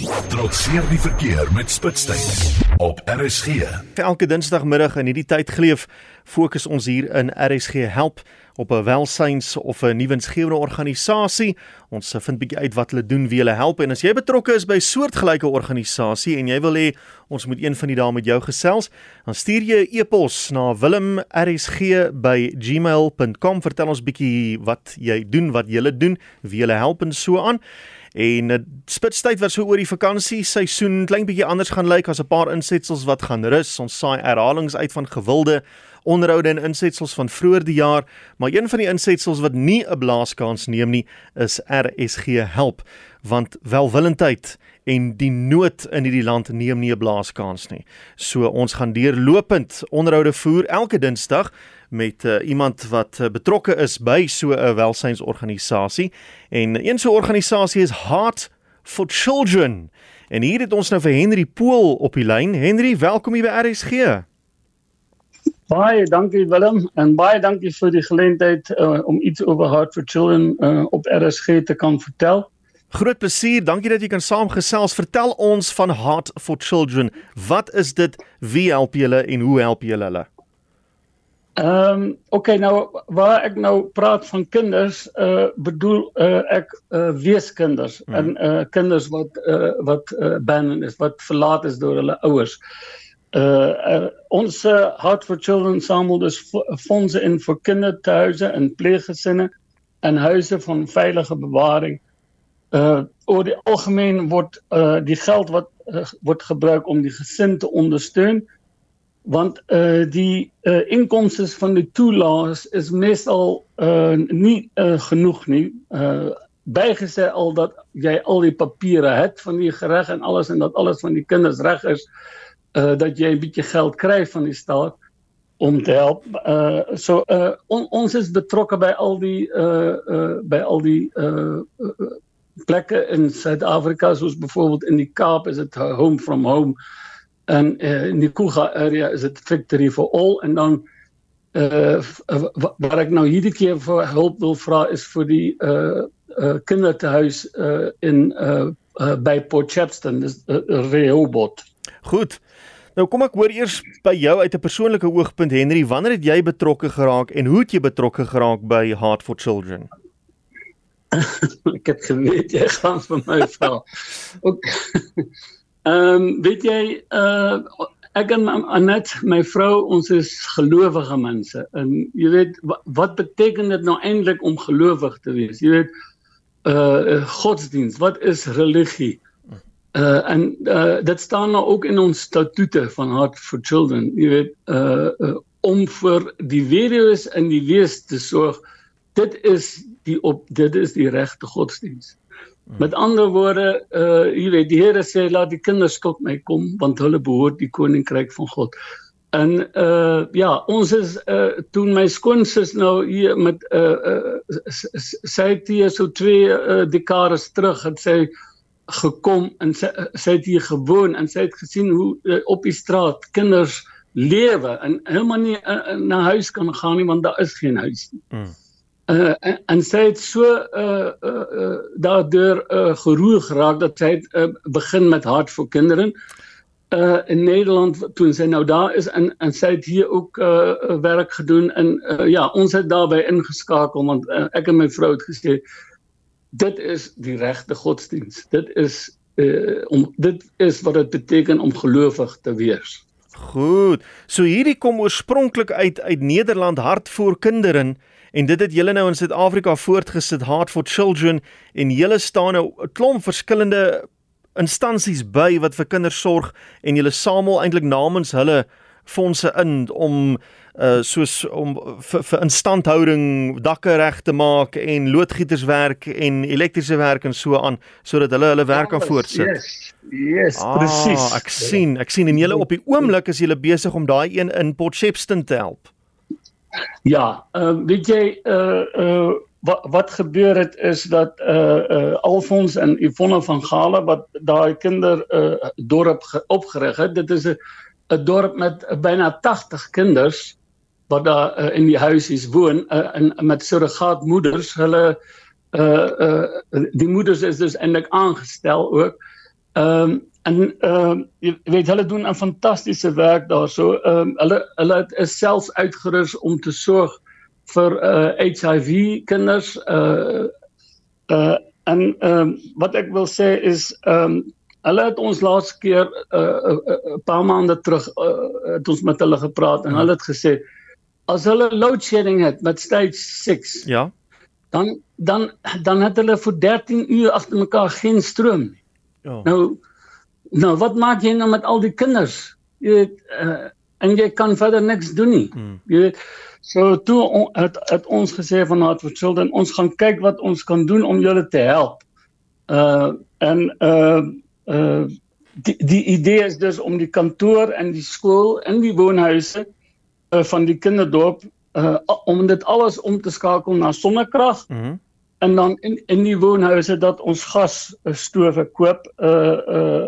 Trotseer die verkeer met Spitstyd op RSG. Elke Dinsdagmiddag in hierdie tyd geleef fokus ons hier in RSG Help op 'n welsyns of 'n nuwensgewende organisasie. Ons vind bietjie uit wat hulle doen, wie hulle help en as jy betrokke is by soortgelyke organisasie en jy wil hê ons moet een van die dae met jou gesels, dan stuur jy 'n e e-pos na wilmrsg@gmail.com. Vertel ons bietjie wat jy doen, wat jy doen, wie jy help en so aan. En uh, spitstyd wat so oor die vakansie seisoen klein bietjie anders gaan lyk as 'n paar insetsels wat gaan rus. Ons saai herhalings uit van gewilde onderhoude en insetsels van vroeër die jaar, maar een van die insetsels wat nie 'n blaaskans neem nie, is RSG Help, want welwillendheid en die nood in hierdie land neem nie 'n blaaskans nie. So ons gaan deurlopend onderhoude voer elke Dinsdag met uh, iemand wat uh, betrokke is by so 'n welsynsorganisasie en een so 'n organisasie is Heart for Children. En hier het ons nou vir Henry Pool op die lyn. Henry, welkom hier by RSG. Baie dankie Willem en baie dankie vir die geleentheid uh, om iets oor Heart for Children uh, op RSG te kan vertel. Groot plesier, dankie dat jy kan saamgesels. Vertel ons van Heart for Children. Wat is dit? Wie help julle en hoe help julle hulle? Ehm um, okay nou waar ek nou praat van kinders uh bedoel uh ek uh weeskinders hmm. en uh kinders wat uh wat uh ban is wat verlaat is deur hulle ouers. Uh, uh ons uh, Heart for Children samel dus fondse in vir kindertuise en pleeggesinne en huise van veilige bewaring. Uh oor die algemeen word uh die geld wat uh, word gebruik om die gesin te ondersteun want uh die uh inkomste van die toelaas is meestal uh nie uh, genoeg. Uh bygesê al dat jy al die papiere het van die gereg en alles en dat alles van die kinders reg is dat jy 'n bietjie geld kry van die staat om te help. Uh so on, ons is betrokke by al die by al die uh, uh plekke in Suid-Afrika soos byvoorbeeld in die Kaap is dit home from home en uh, in die Kuga area is dit victory for all en dan uh wat ek nou hierdie keer vir hulp wil vra is vir die uh, uh kindertehuis uh in uh, uh by Port Shepstone dis uh, Rehoboth. Goed. Nou kom ek hoor eers by jou uit 'n persoonlike oogpunt Henry, wanneer het jy betrokke geraak en hoe het jy betrokke geraak by Heart for Children? ek het geweet jy gaan vir my vra. Ook Ehm um, weet jy uh ek en Anet, my vrou, ons is gelowige mense. En jy weet wat, wat beteken dit nou eintlik om gelowig te wees? Jy weet uh godsdiens, wat is religie? Uh en uh dit staan nou ook in ons statute van Heart for Children. Jy weet uh, om vir die weduwees en die wees te sorg. Dit is die op dit is die regte godsdiens. Met ander woorde, uh jy weet die Here sê laat die kinders tot my kom want hulle behoort die koninkryk van God. En uh ja, ons is uh toe my skoonsis nou hier met uh, uh sy het hier so twee uh, dekades terug het sy gekom en sy, sy het hier gewoon en sy het gesien hoe uh, op die straat kinders lewe en heeltemal nie uh, na huis kan gaan nie want daar is geen huis nie. Mm. Uh, en, en sy het so uh uh, uh daardeur uh geroer geraak dat sy het uh, begin met hart vir kinders uh in Nederland toe sy nou daar is en en sy het hier ook uh werk gedoen en uh, ja ons het daarbey ingeskakel want uh, ek en my vrou het gesê dit is die regte godsdiens dit is uh om dit is wat dit beteken om gelowig te wees. Goed. So hierdie kom oorspronklik uit uit Nederland hart vir kinders en dit het julle nou in Suid-Afrika voortgesit Heart for Children en julle staan nou 'n klomp verskillende instansies by wat vir kinders sorg en julle samel eintlik namens hulle fondse in om uh soos om vir, vir instandhouding dakke reg te maak en loodgieterswerk en elektriese werk en so aan sodat hulle hulle werk kan voortsit. Yes. Yes, ah, presies. Ek sien, ek sien en julle op die oomblik is julle besig om daai een in Port Shepstone te help. Ja, uh, weet jy uh uh wat wat gebeur het is dat uh uh Alfons en Yvonne van Gale wat daai kinder uh dorp opgerig het. Dit is 'n 'n dorp met byna 80 kinders wat daar uh, in die huisies woon uh, en met surrogaatmoeders. Hulle uh uh die moeders is dus eintlik aangestel ook Ehm um, en ehm uh, jy weet hulle doen 'n fantastiese werk daarso. Ehm um, hulle hulle is selfs uitgerus om te sorg vir uh HIV kinders uh uh en ehm um, wat ek wil sê is ehm um, hulle het ons laaste keer 'n uh, uh, uh, paar maande terug uh, het ons met hulle gepraat en hulle het gesê as hulle load shedding het met stage 6 ja dan dan dan het hulle vir 13 uur agter mekaar geen stroom nie. Ja. Nou nou wat maak jy nou met al die kinders? Jy weet uh, en jy kan verder niks doen nie. Hmm. Jy weet so toe on, het het ons gesê van Heart for Children ons gaan kyk wat ons kan doen om julle te help. Uh en uh uh die die idee is dus om die kantoor en die skool en die woonhuise uh, van die kinderdorp uh om dit alles om te skakel na sonnekrag. Mm en dan in in die woonhuise dat ons gas uh, stowwe koop uh uh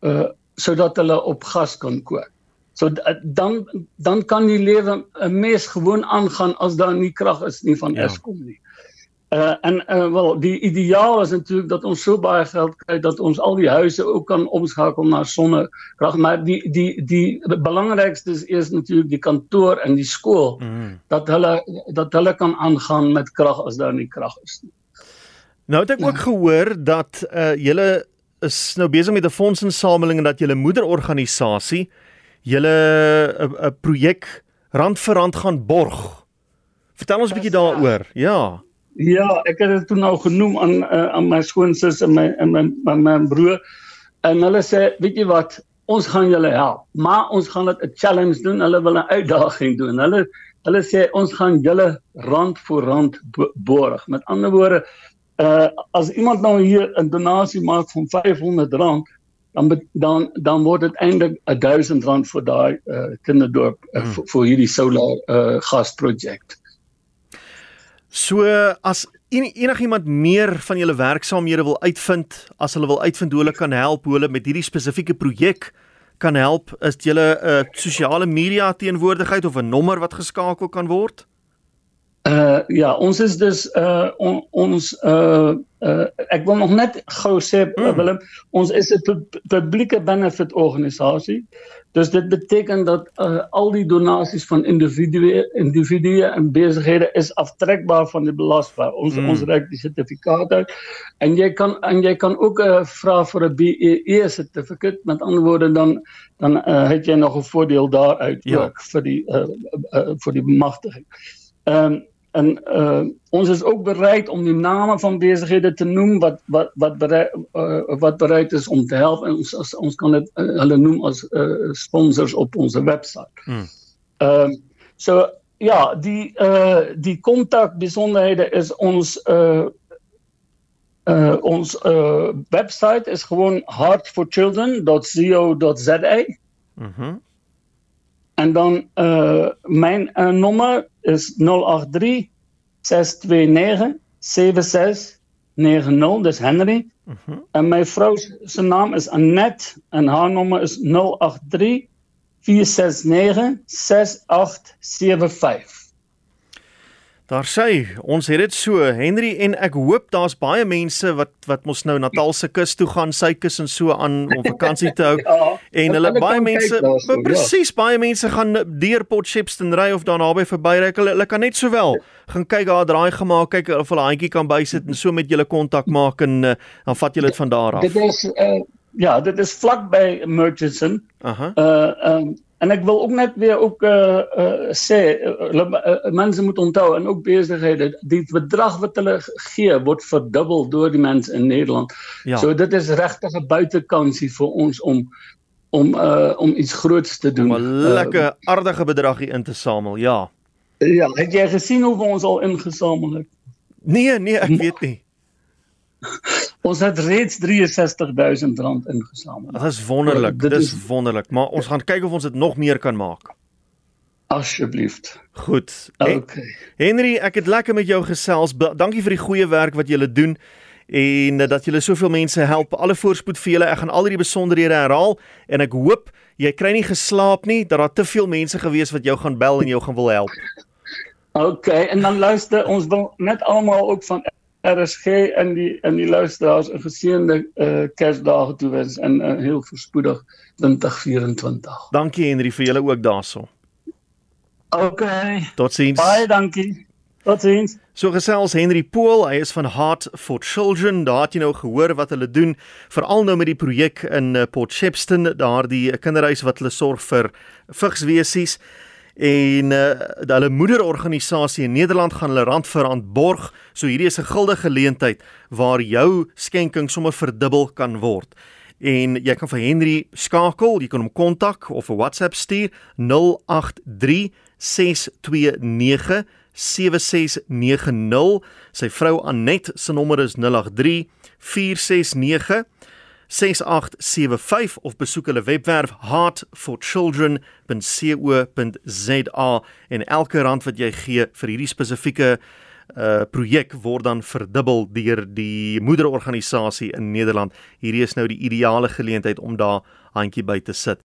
uh sodat hulle op gas kan kook. So dan dan kan die lewe 'n mens gewoon aangaan as daar nie krag is nie van ja. Eskom nie. Uh en uh, wel die ideaal is natuurlik dat ons so baie geld kry dat ons al die huise ook kan omskakel na sonnekrag maar die die die belangrikste is eers natuurlik die kantoor en die skool mm. dat hulle dat hulle kan aangaan met krag as daar nie krag is nie. Nou het ek ja. ook gehoor dat uh julle is nou besig met 'n fondsinsameling en dat julle moederorganisasie julle 'n 'n projek rand vir rand gaan borg. Vertel ons 'n bietjie daaroor. Ja. Ja, ek het dit toe nou genoem aan uh, aan my skoonsis en my en my my, my broer en hulle sê, weet jy wat, ons gaan julle help, maar ons gaan dit 'n challenge doen. Hulle wil 'n uitdaging doen. Hulle hulle sê ons gaan julle rand vir rand borg. Met ander woorde, uh as iemand nou hier 'n donasie maak van R500 dan dan dan word dit eintlik R1000 vir daai uh kinderdorp uh, hmm. vir hierdie solar uh gasprojek. So as en, enigiemand meer van julle werksaamhede wil uitvind, as hulle wil uitvind hoe hulle kan help, hoe hulle met hierdie spesifieke projek kan help, is julle 'n uh, sosiale media teenwoordigheid of 'n nommer wat geskakel kan word? Uh ja, ons is dus uh on, ons uh uh ek wil nog net gou sê mm. Willem, ons is 'n publieke benefit organisasie. Dus dit beteken dat uh, al die donasies van individue individue en besighede is aftrekbaar van die belasting. Ons mm. ons reik die sertifikaat uit. En jy kan en jy kan ook 'n uh, vra vir 'n BEE sertifikaat. Met ander woorde dan dan uh, het jy nog 'n voordeel daaruit ja. ook vir die uh, uh, vir die bemagtiging. Ehm um, en uh, ons is ook bereid om die name van besighede te noem wat wat wat bereid, uh, wat bereid is om te help en ons as, ons kan dit uh, hulle noem as uh, sponsors op ons webwerf. Hmm. Ehm um, so ja, die uh die kontak besonderhede is ons uh uh ons uh webwerf is gewoon heartforchildren.co.za. Mhm. Mm en dan uh mijn uh, nommer is 083 629 7690, dis Henry. Uh -huh. En my vrou se naam is Annette en haar nommer is 083 469 6875. Daar sê ons het dit so Henry en ek hoop daar's baie mense wat wat mos nou Natalse kus toe gaan, sy kus en so aan om vakansie te hou. ja, en hulle baie mense so, presies ja. baie mense gaan deur Potchefstroom ry of daar naby verbyry. Hulle hulle kan net sowel gaan kyk daar draai gemaak, kyk of hulle handjie kan bysit en so met julle kontak maak en uh, dan vat julle dit van daar af. Dit is uh, ja, dit is vlak by Murchison. Aha. Uh um, En ek wil ook net weer ook uh uh sê uh, uh, mense moet onthou en ook besighede die bedrag wat hulle gee word verdubbel deur die mense in Nederland. Ja. So dit is regtig 'n buitekansie vir ons om om uh om iets groots te doen. 'n Lekker uh, aardige bedragie in te samel. Ja. Ja, het jy gesien hoe ons al ingesamel het? Nee, nee, ek weet nie. Ons het reeds 63000 rand ingesamel. Dit is wonderlik. Dit is wonderlik, maar ons gaan kyk of ons dit nog meer kan maak. Asseblief. Goed. Okay. Henry, ek het lekker met jou gesels. Dankie vir die goeie werk wat jy doen en dat jy soveel mense help. Alle voorspoed vir julle. Ek gaan al die besonderhede herhaal en ek hoop jy kry nie geslaap nie dat daar te veel mense gewees wat jou gaan bel en jou gaan wil help. Okay, en dan luister, ons wil net almal ook van RSG in die in die luisteraars 'n geseënde uh, Kersdae toewens en uh, heel voorspoedig 2024. Dankie Henry vir julle ook daarso. OK. Totsiens. Baie dankie. Totsiens. So gesels Henry Pool, hy is van Heart for Children. Daar het jy nou gehoor wat hulle doen, veral nou met die projek in Port Shepstone, daardie kinderhuis wat hulle sorg vir vigswesies en uh, hulle moederorganisasie in Nederland gaan hulle randverant borg. So hierdie is 'n guldige geleentheid waar jou skenking sommer verdubbel kan word. En jy kan vir Henry skakel, jy kan hom kontak of 'n WhatsApp stuur 083 629 7690. Sy vrou Anet se nommer is 083 469 6875 of besoek hulle webwerf heartforchildren.co.za en elke rand wat jy gee vir hierdie spesifieke uh projek word dan verdubbel deur die moederorganisasie in Nederland. Hierdie is nou die ideale geleentheid om daar handjie by te sit.